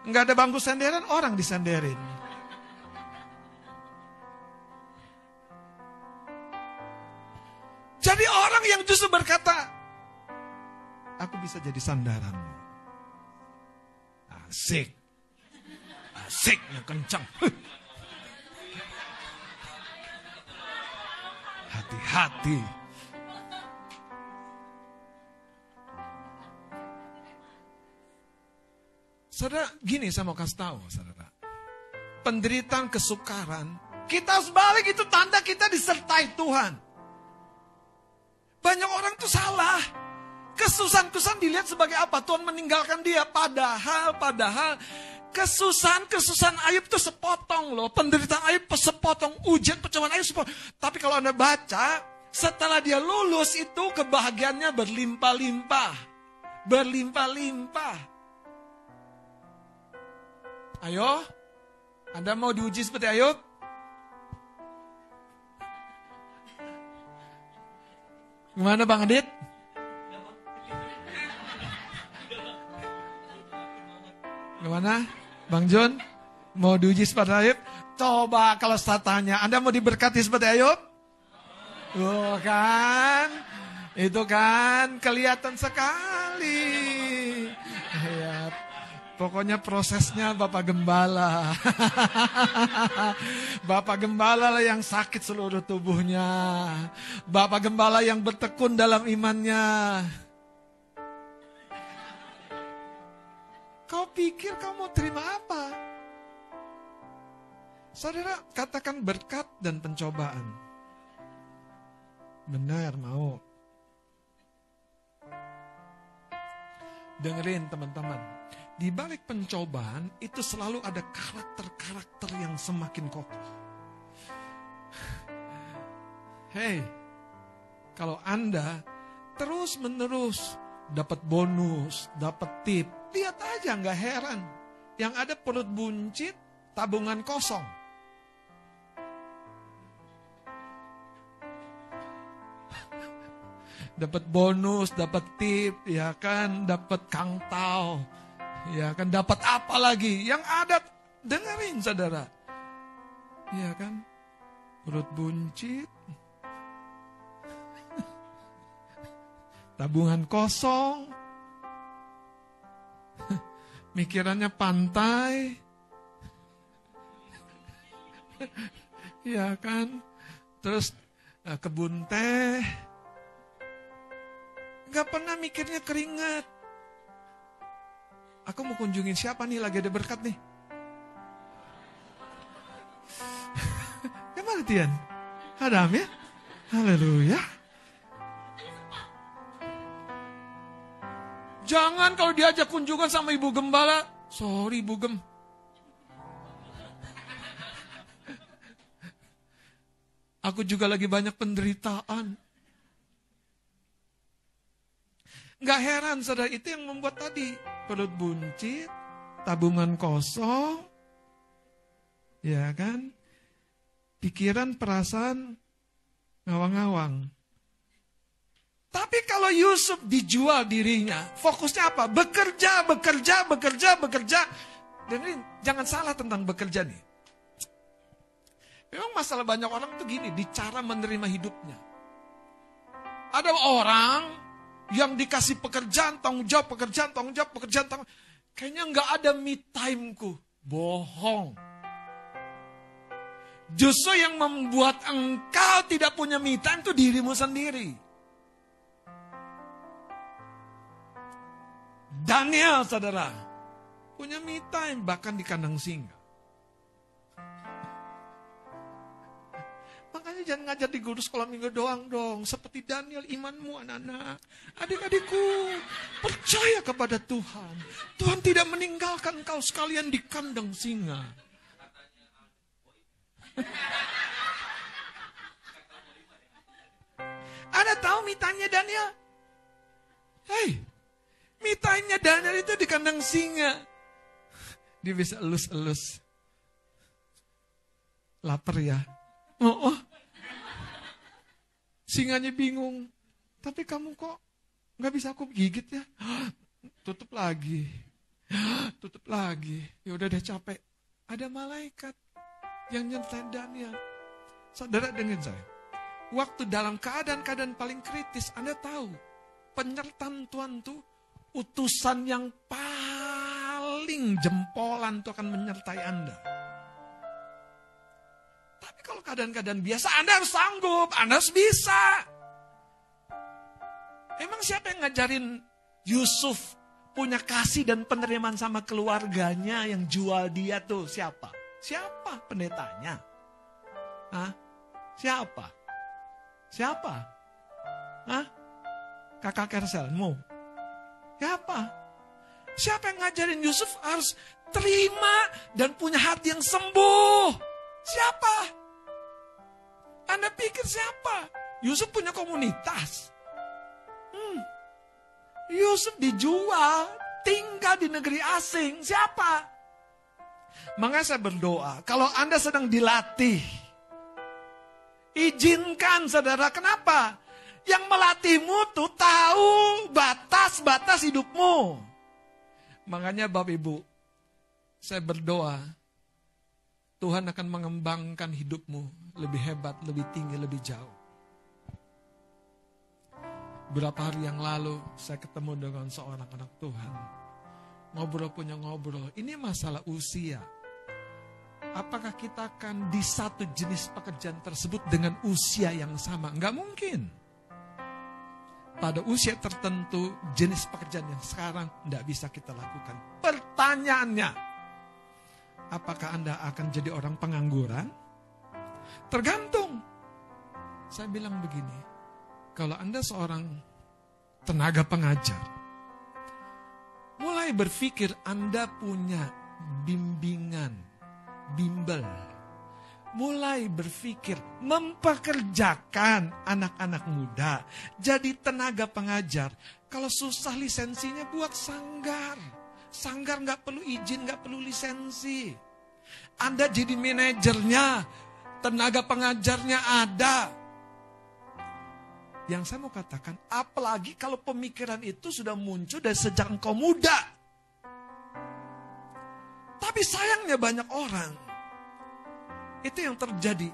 Nggak ada bangku senderan, orang disenderin. Jadi orang yang justru berkata, aku bisa jadi sandaranmu. Asik. Asiknya kencang. Hati-hati. Saudara, gini saya mau kasih tahu, saudara. Penderitaan kesukaran, kita harus balik itu tanda kita disertai Tuhan. Banyak orang tuh salah. Kesusahan-kesusahan dilihat sebagai apa? Tuhan meninggalkan dia. Padahal, padahal kesusahan-kesusahan Ayub itu sepotong loh. Penderitaan Ayub sepotong. Ujian pencobaan Ayub sepotong. Tapi kalau Anda baca, setelah dia lulus itu kebahagiaannya berlimpah-limpah. Berlimpah-limpah. Ayo, Anda mau diuji seperti Ayub? Gimana Bang Adit? Gimana? Bang John? Mau diuji seperti Ayub? Coba kalau saya tanya, Anda mau diberkati seperti Ayub? Oh kan? Itu kan kelihatan sekali. Ya, pokoknya prosesnya Bapak Gembala. Bapak Gembala lah yang sakit seluruh tubuhnya. Bapak Gembala yang bertekun dalam imannya. Kau pikir kau mau terima apa? Saudara, katakan berkat dan pencobaan. Benar, mau. Dengerin teman-teman. Di balik pencobaan itu selalu ada karakter-karakter yang semakin kokoh. Hei, kalau Anda terus-menerus dapat bonus, dapat tip, lihat aja nggak heran. Yang ada perut buncit, tabungan kosong. dapat bonus, dapat tip, ya kan, dapat kangtau, ya kan, dapat apa lagi? Yang ada dengerin saudara, ya kan, perut buncit, tabungan kosong, mikirannya pantai, ya kan, terus eh, kebun teh, Gak pernah mikirnya keringat. Aku mau kunjungin siapa nih lagi ada berkat nih? Gimana Tian? Adam ya? Haleluya. Jangan kalau diajak kunjungan sama ibu gembala. Sorry ibu gem. Aku juga lagi banyak penderitaan. Gak heran saudara itu yang membuat tadi perut buncit, tabungan kosong, ya kan? Pikiran, perasaan ngawang-ngawang. Tapi kalau Yusuf dijual dirinya, fokusnya apa? Bekerja, bekerja, bekerja, bekerja. Dan ini jangan salah tentang bekerja nih. Memang masalah banyak orang tuh gini, di cara menerima hidupnya. Ada orang yang dikasih pekerjaan, tanggung jawab, pekerjaan, tanggung jawab, pekerjaan, tanggung Kayaknya nggak ada me timeku. Bohong. Justru yang membuat engkau tidak punya me time itu dirimu sendiri. Daniel, saudara, punya me time bahkan di kandang singa. Makanya jangan ngajar di guru sekolah minggu doang dong. Seperti Daniel, imanmu anak-anak. Adik-adikku, percaya kepada Tuhan. Tuhan tidak meninggalkan kau sekalian di kandang singa. Ada tahu mitanya Daniel? Hei, mitanya Daniel itu di kandang singa. Dia bisa elus-elus. Lapar ya, Oh, oh. Singanya bingung. Tapi kamu kok nggak bisa aku gigit ya? Tutup lagi. Tutup lagi. Ya udah deh capek. Ada malaikat yang nyertai Daniel. Saudara dengan saya. Waktu dalam keadaan-keadaan paling kritis, Anda tahu. Penyertaan Tuhan tuh utusan yang paling jempolan tuh akan menyertai Anda. Tapi kalau keadaan-keadaan biasa, Anda harus sanggup, Anda harus bisa. Emang siapa yang ngajarin Yusuf punya kasih dan penerimaan sama keluarganya yang jual dia tuh? Siapa? Siapa pendetanya? Hah? Siapa? Siapa? Hah? Kakak Kerselmu? Siapa? Siapa yang ngajarin Yusuf harus terima dan punya hati yang sembuh? Siapa? Anda pikir siapa? Yusuf punya komunitas. Hmm. Yusuf dijual, tinggal di negeri asing. Siapa? Makanya saya berdoa, kalau Anda sedang dilatih, izinkan saudara, kenapa? Yang melatihmu tuh tahu batas-batas hidupmu. Makanya Bapak Ibu, saya berdoa Tuhan akan mengembangkan hidupmu lebih hebat, lebih tinggi, lebih jauh. Berapa hari yang lalu saya ketemu dengan seorang anak Tuhan. Ngobrol punya ngobrol. Ini masalah usia. Apakah kita akan di satu jenis pekerjaan tersebut dengan usia yang sama? Enggak mungkin. Pada usia tertentu, jenis pekerjaan yang sekarang tidak bisa kita lakukan. Pertanyaannya, apakah Anda akan jadi orang pengangguran? Tergantung. Saya bilang begini, kalau Anda seorang tenaga pengajar, mulai berpikir Anda punya bimbingan, bimbel, mulai berpikir mempekerjakan anak-anak muda jadi tenaga pengajar. Kalau susah lisensinya buat sanggar. Sanggar nggak perlu izin, nggak perlu lisensi. Anda jadi manajernya, tenaga pengajarnya ada. Yang saya mau katakan, apalagi kalau pemikiran itu sudah muncul dari sejak engkau muda. Tapi sayangnya banyak orang, itu yang terjadi.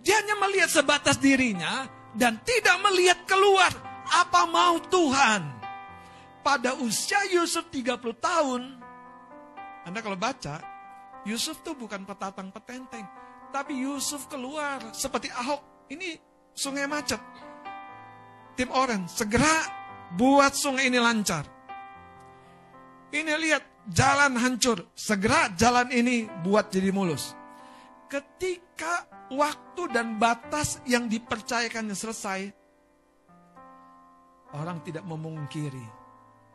Dia hanya melihat sebatas dirinya dan tidak melihat keluar apa mau Tuhan. Pada usia Yusuf 30 tahun, Anda kalau baca, Yusuf tuh bukan petatang petenteng, tapi Yusuf keluar seperti Ahok. Ini sungai macet tim orange, segera buat sungai ini lancar. Ini lihat jalan hancur, segera jalan ini buat jadi mulus. Ketika waktu dan batas yang dipercayakannya selesai, orang tidak memungkiri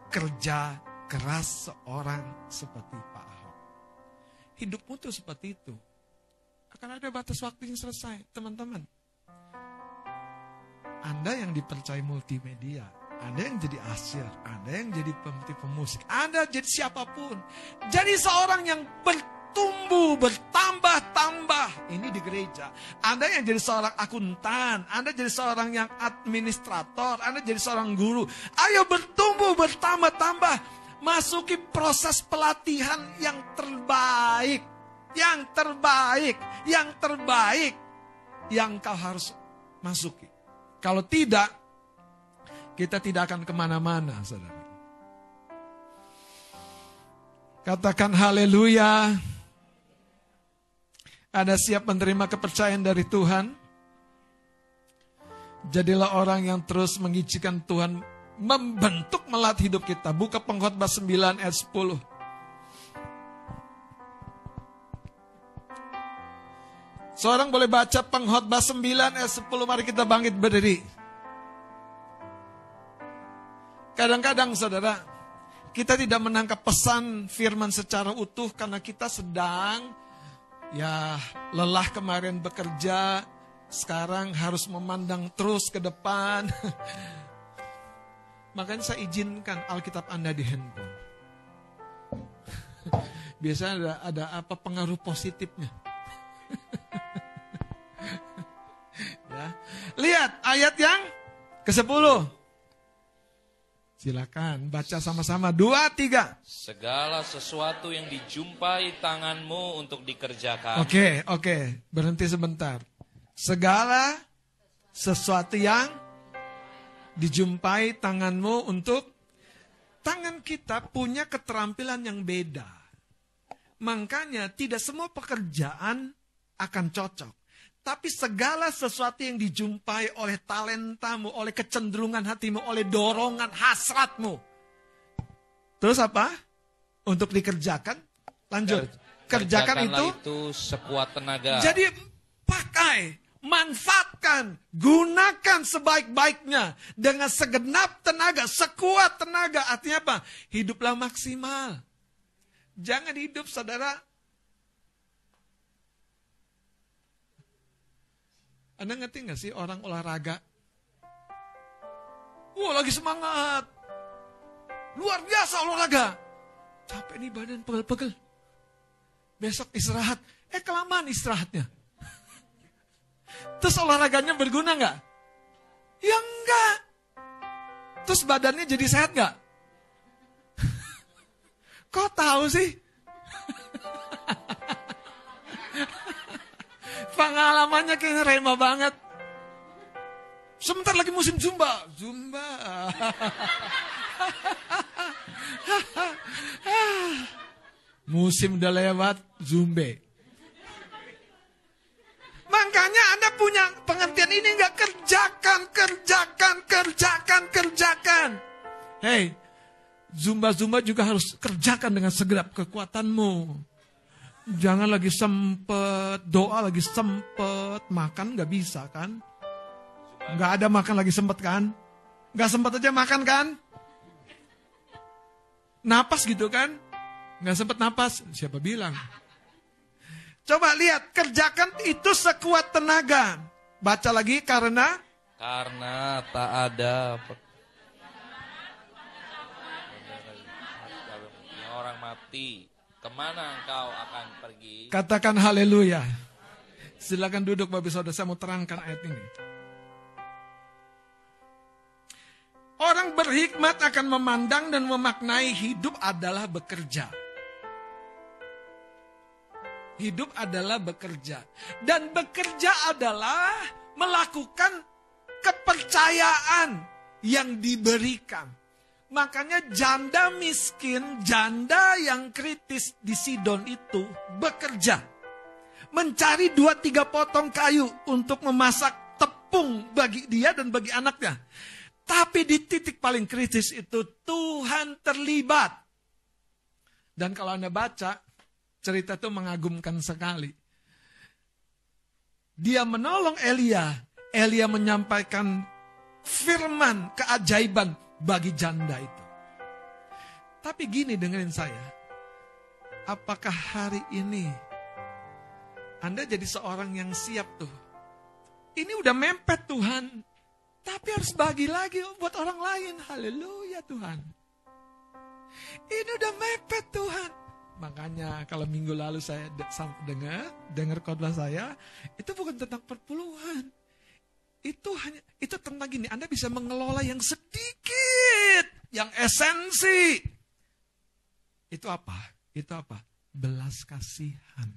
kerja keras seorang seperti Pak Ahok. Hidupmu tuh seperti itu. Akan ada batas waktu yang selesai, teman-teman. Anda yang dipercaya multimedia, Anda yang jadi asyir, Anda yang jadi pemusik, Anda jadi siapa pun. Jadi seorang yang bertumbuh, bertambah-tambah. Ini di gereja. Anda yang jadi seorang akuntan, Anda jadi seorang yang administrator, Anda jadi seorang guru. Ayo bertumbuh, bertambah-tambah. Masuki proses pelatihan yang terbaik. Yang terbaik, yang terbaik. Yang kau harus masuki. Kalau tidak, kita tidak akan ke mana-mana, saudara. Katakan haleluya. Ada siap menerima kepercayaan dari Tuhan? Jadilah orang yang terus mengizinkan Tuhan membentuk melat hidup kita. Buka pengkhotbah 9 ayat 10. Seorang boleh baca pengkhotbah 9 ayat 10. Mari kita bangkit berdiri. Kadang-kadang saudara, kita tidak menangkap pesan firman secara utuh karena kita sedang ya lelah kemarin bekerja, sekarang harus memandang terus ke depan. Makanya saya izinkan Alkitab Anda di handphone. Biasanya ada, ada apa pengaruh positifnya. ya. Lihat ayat yang ke-10. Silakan baca sama-sama. Dua, tiga. Segala sesuatu yang dijumpai tanganmu untuk dikerjakan. Oke, oke. Berhenti sebentar. Segala sesuatu yang dijumpai tanganmu untuk tangan kita punya keterampilan yang beda. Makanya tidak semua pekerjaan akan cocok. Tapi segala sesuatu yang dijumpai oleh talentamu, oleh kecenderungan hatimu, oleh dorongan hasratmu. Terus apa? Untuk dikerjakan, lanjut. Kerjakan itu, itu sekuat tenaga. Jadi pakai, manfaatkan, gunakan sebaik-baiknya dengan segenap tenaga, sekuat tenaga. Artinya apa? Hiduplah maksimal. Jangan hidup saudara Anda ngerti nggak sih orang olahraga? Wah lagi semangat. Luar biasa olahraga. Capek nih badan pegel-pegel. Besok istirahat. Eh kelamaan istirahatnya. Terus olahraganya berguna nggak? Ya enggak. Terus badannya jadi sehat nggak? Kok tahu sih? Pengalamannya kayaknya rema banget. Sebentar lagi musim Zumba. Zumba. musim udah lewat, Zumbe. Makanya Anda punya pengertian ini nggak kerjakan, kerjakan, kerjakan, kerjakan. Hei, Zumba-zumba juga harus kerjakan dengan segenap kekuatanmu. Jangan lagi sempet, doa lagi sempet, makan nggak bisa kan? Nggak ada makan lagi sempet kan? Nggak sempet aja makan kan? Napas gitu kan? Nggak sempet napas, siapa bilang? Coba lihat, kerjakan itu sekuat tenaga. Baca lagi karena Karena tak ada orang mati. Ke mana engkau akan pergi? Katakan haleluya. Silakan duduk Bapak Saudara, saya mau terangkan ayat ini. Orang berhikmat akan memandang dan memaknai hidup adalah bekerja. Hidup adalah bekerja. Dan bekerja adalah melakukan kepercayaan yang diberikan. Makanya janda miskin, janda yang kritis di Sidon itu bekerja. Mencari dua tiga potong kayu untuk memasak tepung bagi dia dan bagi anaknya. Tapi di titik paling kritis itu Tuhan terlibat. Dan kalau Anda baca, cerita itu mengagumkan sekali. Dia menolong Elia. Elia menyampaikan firman keajaiban bagi janda itu. Tapi gini dengerin saya. Apakah hari ini Anda jadi seorang yang siap tuh? Ini udah mempet Tuhan. Tapi harus bagi lagi buat orang lain. Haleluya Tuhan. Ini udah mepet Tuhan. Makanya kalau minggu lalu saya dengar, dengar khotbah saya, itu bukan tentang perpuluhan. Itu hanya itu tentang gini, Anda bisa mengelola yang sedikit, yang esensi. Itu apa? Itu apa? Belas kasihan.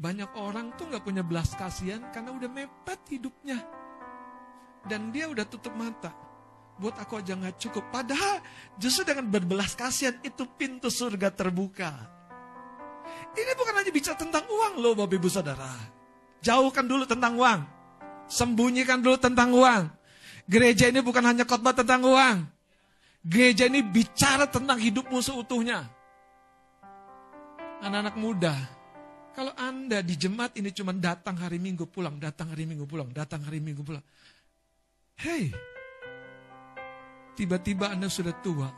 Banyak orang tuh nggak punya belas kasihan karena udah mepet hidupnya. Dan dia udah tutup mata. Buat aku aja nggak cukup. Padahal justru dengan berbelas kasihan itu pintu surga terbuka. Ini bukan hanya bicara tentang uang loh Bapak Ibu Saudara. Jauhkan dulu tentang uang. Sembunyikan dulu tentang uang. Gereja ini bukan hanya khotbah tentang uang. Gereja ini bicara tentang hidupmu seutuhnya. Anak-anak muda, kalau Anda di jemaat ini cuma datang hari Minggu pulang, datang hari Minggu pulang, datang hari Minggu pulang. Hei, tiba-tiba Anda sudah tua.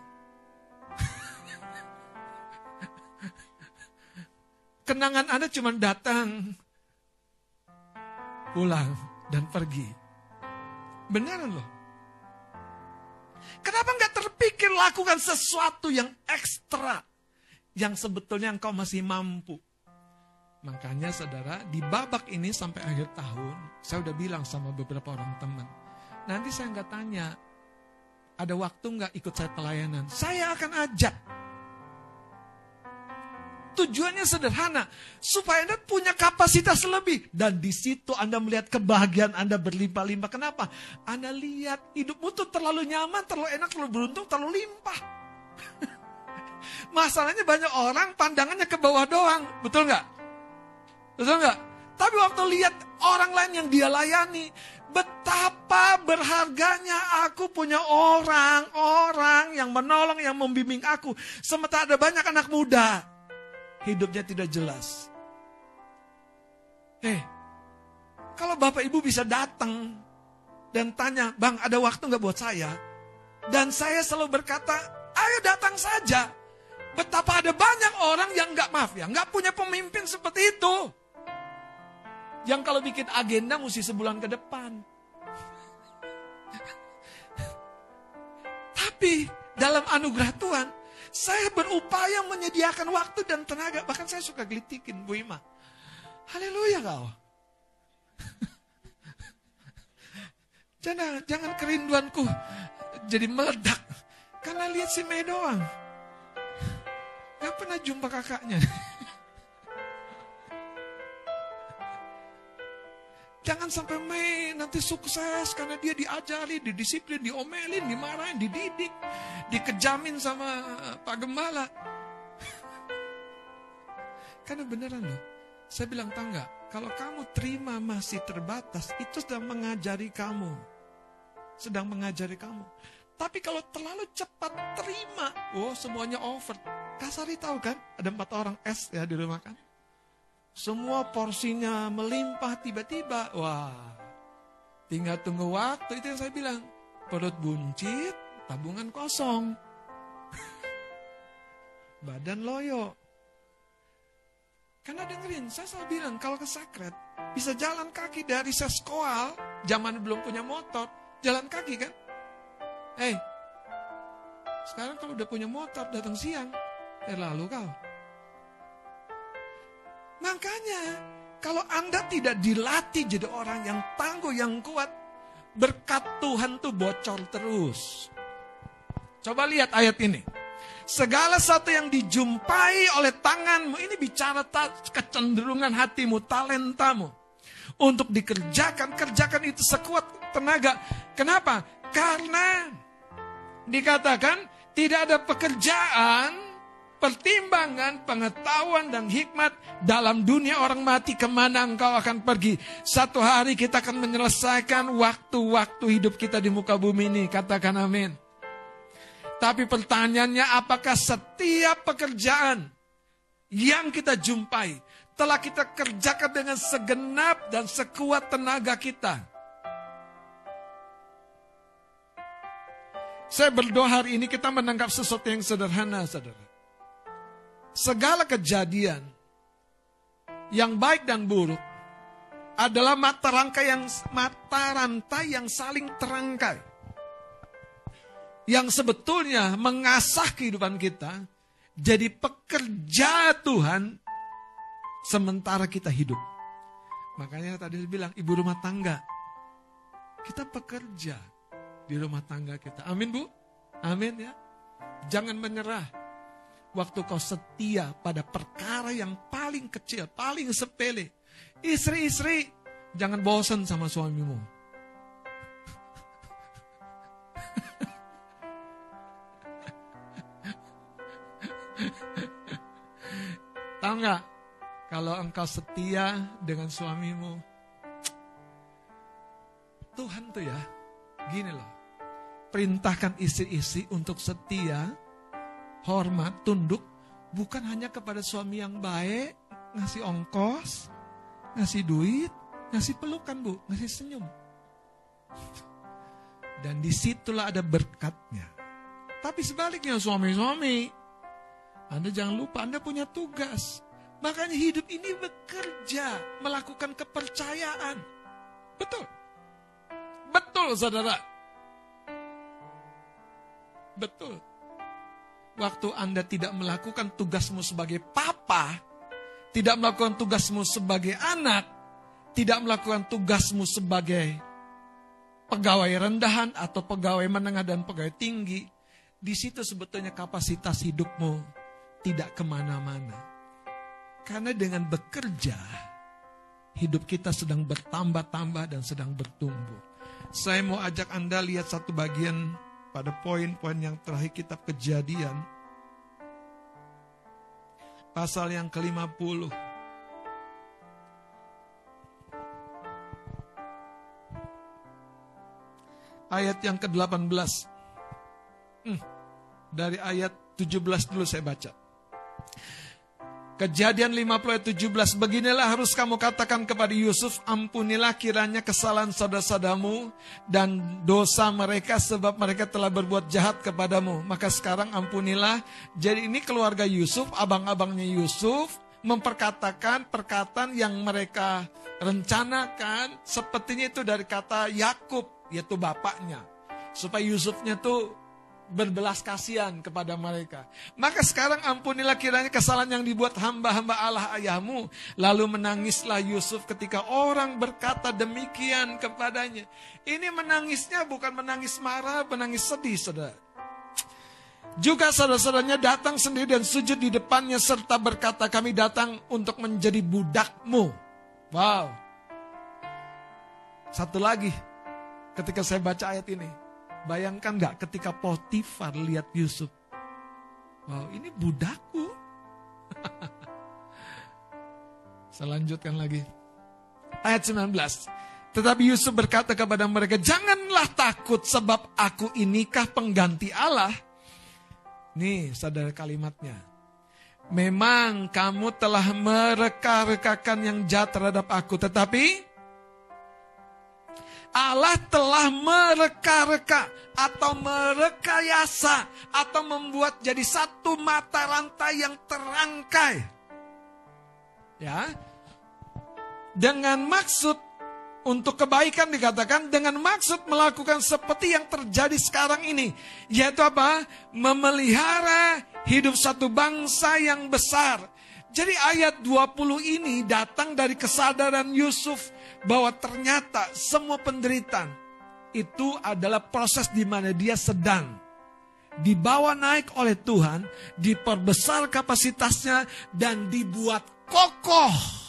Kenangan Anda cuma datang, pulang, dan pergi. Beneran loh. Kenapa nggak terpikir lakukan sesuatu yang ekstra? Yang sebetulnya engkau masih mampu. Makanya saudara, di babak ini sampai akhir tahun, saya udah bilang sama beberapa orang teman. Nanti saya nggak tanya, ada waktu nggak ikut saya pelayanan? Saya akan ajak. Tujuannya sederhana, supaya Anda punya kapasitas lebih. Dan di situ Anda melihat kebahagiaan Anda berlimpah-limpah. Kenapa? Anda lihat hidupmu tuh terlalu nyaman, terlalu enak, terlalu beruntung, terlalu limpah. Masalahnya banyak orang pandangannya ke bawah doang. Betul nggak? Betul nggak? Tapi waktu lihat orang lain yang dia layani, betapa berharganya aku punya orang-orang yang menolong, yang membimbing aku. Sementara ada banyak anak muda hidupnya tidak jelas. Eh, kalau Bapak Ibu bisa datang dan tanya, Bang ada waktu nggak buat saya? Dan saya selalu berkata, ayo datang saja. Betapa ada banyak orang yang nggak maaf ya, nggak punya pemimpin seperti itu. Yang kalau bikin agenda mesti sebulan ke depan. Tapi dalam anugerah Tuhan, saya berupaya menyediakan waktu dan tenaga. Bahkan saya suka gelitikin Bu Ima. Haleluya kau. Jangan, jangan kerinduanku jadi meledak. Karena lihat si Mei doang. Gak pernah jumpa kakaknya. Jangan sampai Mei nanti sukses karena dia diajari, didisiplin, diomelin, dimarahin, dididik, dikejamin sama Pak Gembala. Karena beneran loh, saya bilang tangga, kalau kamu terima masih terbatas, itu sedang mengajari kamu. Sedang mengajari kamu. Tapi kalau terlalu cepat terima, oh semuanya over. Kasari tahu kan, ada empat orang S ya di rumah kan. Semua porsinya melimpah tiba-tiba. Wah, tinggal tunggu waktu. Itu yang saya bilang. Perut buncit, tabungan kosong. Badan loyo. Karena dengerin, saya selalu bilang kalau ke sakret, bisa jalan kaki dari seskoal, zaman belum punya motor, jalan kaki kan? Eh, sekarang kalau udah punya motor, datang siang, eh lalu kau. Makanya, kalau Anda tidak dilatih jadi orang yang tangguh, yang kuat, berkat Tuhan tuh bocor terus. Coba lihat ayat ini. Segala sesuatu yang dijumpai oleh tanganmu, ini bicara kecenderungan hatimu, talentamu. Untuk dikerjakan, kerjakan itu sekuat tenaga. Kenapa? Karena dikatakan tidak ada pekerjaan pertimbangan, pengetahuan, dan hikmat dalam dunia orang mati ke mana engkau akan pergi. Satu hari kita akan menyelesaikan waktu-waktu hidup kita di muka bumi ini. Katakan amin. Tapi pertanyaannya apakah setiap pekerjaan yang kita jumpai telah kita kerjakan dengan segenap dan sekuat tenaga kita? Saya berdoa hari ini kita menangkap sesuatu yang sederhana, saudara segala kejadian yang baik dan buruk adalah mata rantai yang mata rantai yang saling terangkai. Yang sebetulnya mengasah kehidupan kita jadi pekerja Tuhan sementara kita hidup. Makanya tadi saya bilang ibu rumah tangga. Kita pekerja di rumah tangga kita. Amin Bu? Amin ya. Jangan menyerah waktu kau setia pada perkara yang paling kecil, paling sepele. Istri-istri, jangan bosan sama suamimu. Tahu nggak? Kalau engkau setia dengan suamimu, Tuhan tuh ya, gini loh, perintahkan istri-istri untuk setia hormat, tunduk, bukan hanya kepada suami yang baik, ngasih ongkos, ngasih duit, ngasih pelukan bu, ngasih senyum. Dan di situlah ada berkatnya. Tapi sebaliknya suami-suami, Anda jangan lupa Anda punya tugas. Makanya hidup ini bekerja, melakukan kepercayaan. Betul. Betul saudara. Betul waktu Anda tidak melakukan tugasmu sebagai papa, tidak melakukan tugasmu sebagai anak, tidak melakukan tugasmu sebagai pegawai rendahan atau pegawai menengah dan pegawai tinggi, di situ sebetulnya kapasitas hidupmu tidak ke mana-mana. Karena dengan bekerja, hidup kita sedang bertambah-tambah dan sedang bertumbuh. Saya mau ajak Anda lihat satu bagian pada poin-poin yang terakhir kitab kejadian. Pasal yang ke-50. Ayat yang ke-18. Hmm, dari ayat 17 dulu saya baca. Kejadian 50 ayat 17, beginilah harus kamu katakan kepada Yusuf, ampunilah kiranya kesalahan saudara-saudaramu dan dosa mereka sebab mereka telah berbuat jahat kepadamu. Maka sekarang ampunilah. Jadi ini keluarga Yusuf, abang-abangnya Yusuf, memperkatakan perkataan yang mereka rencanakan sepertinya itu dari kata Yakub, yaitu bapaknya. Supaya Yusufnya tuh berbelas kasihan kepada mereka. Maka sekarang ampunilah kiranya kesalahan yang dibuat hamba-hamba Allah ayahmu. Lalu menangislah Yusuf ketika orang berkata demikian kepadanya. Ini menangisnya bukan menangis marah, menangis sedih, saudara. Juga saudara-saudaranya datang sendiri dan sujud di depannya serta berkata kami datang untuk menjadi budakmu. Wow. Satu lagi ketika saya baca ayat ini. Bayangkan gak ketika Potifar lihat Yusuf. Wow ini budakku. saya lanjutkan lagi. Ayat 19. Tetapi Yusuf berkata kepada mereka, Janganlah takut sebab aku inikah pengganti Allah Nih saudara kalimatnya. Memang kamu telah mereka-rekakan yang jahat terhadap aku. Tetapi Allah telah mereka-reka atau merekayasa atau membuat jadi satu mata rantai yang terangkai. Ya. Dengan maksud untuk kebaikan dikatakan dengan maksud melakukan seperti yang terjadi sekarang ini. Yaitu apa? Memelihara hidup satu bangsa yang besar. Jadi ayat 20 ini datang dari kesadaran Yusuf bahwa ternyata semua penderitaan itu adalah proses di mana dia sedang dibawa naik oleh Tuhan, diperbesar kapasitasnya dan dibuat kokoh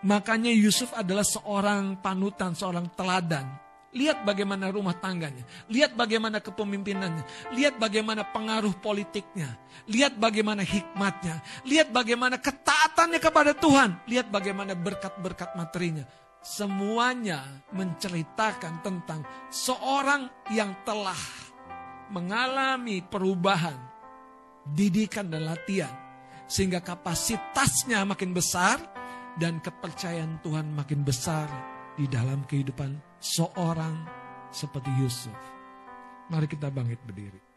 Makanya Yusuf adalah seorang panutan, seorang teladan. Lihat bagaimana rumah tangganya, lihat bagaimana kepemimpinannya, lihat bagaimana pengaruh politiknya, lihat bagaimana hikmatnya, lihat bagaimana ketaatannya kepada Tuhan, lihat bagaimana berkat-berkat materinya. Semuanya menceritakan tentang seorang yang telah mengalami perubahan, didikan dan latihan, sehingga kapasitasnya makin besar, dan kepercayaan Tuhan makin besar di dalam kehidupan seorang seperti Yusuf. Mari kita bangkit berdiri.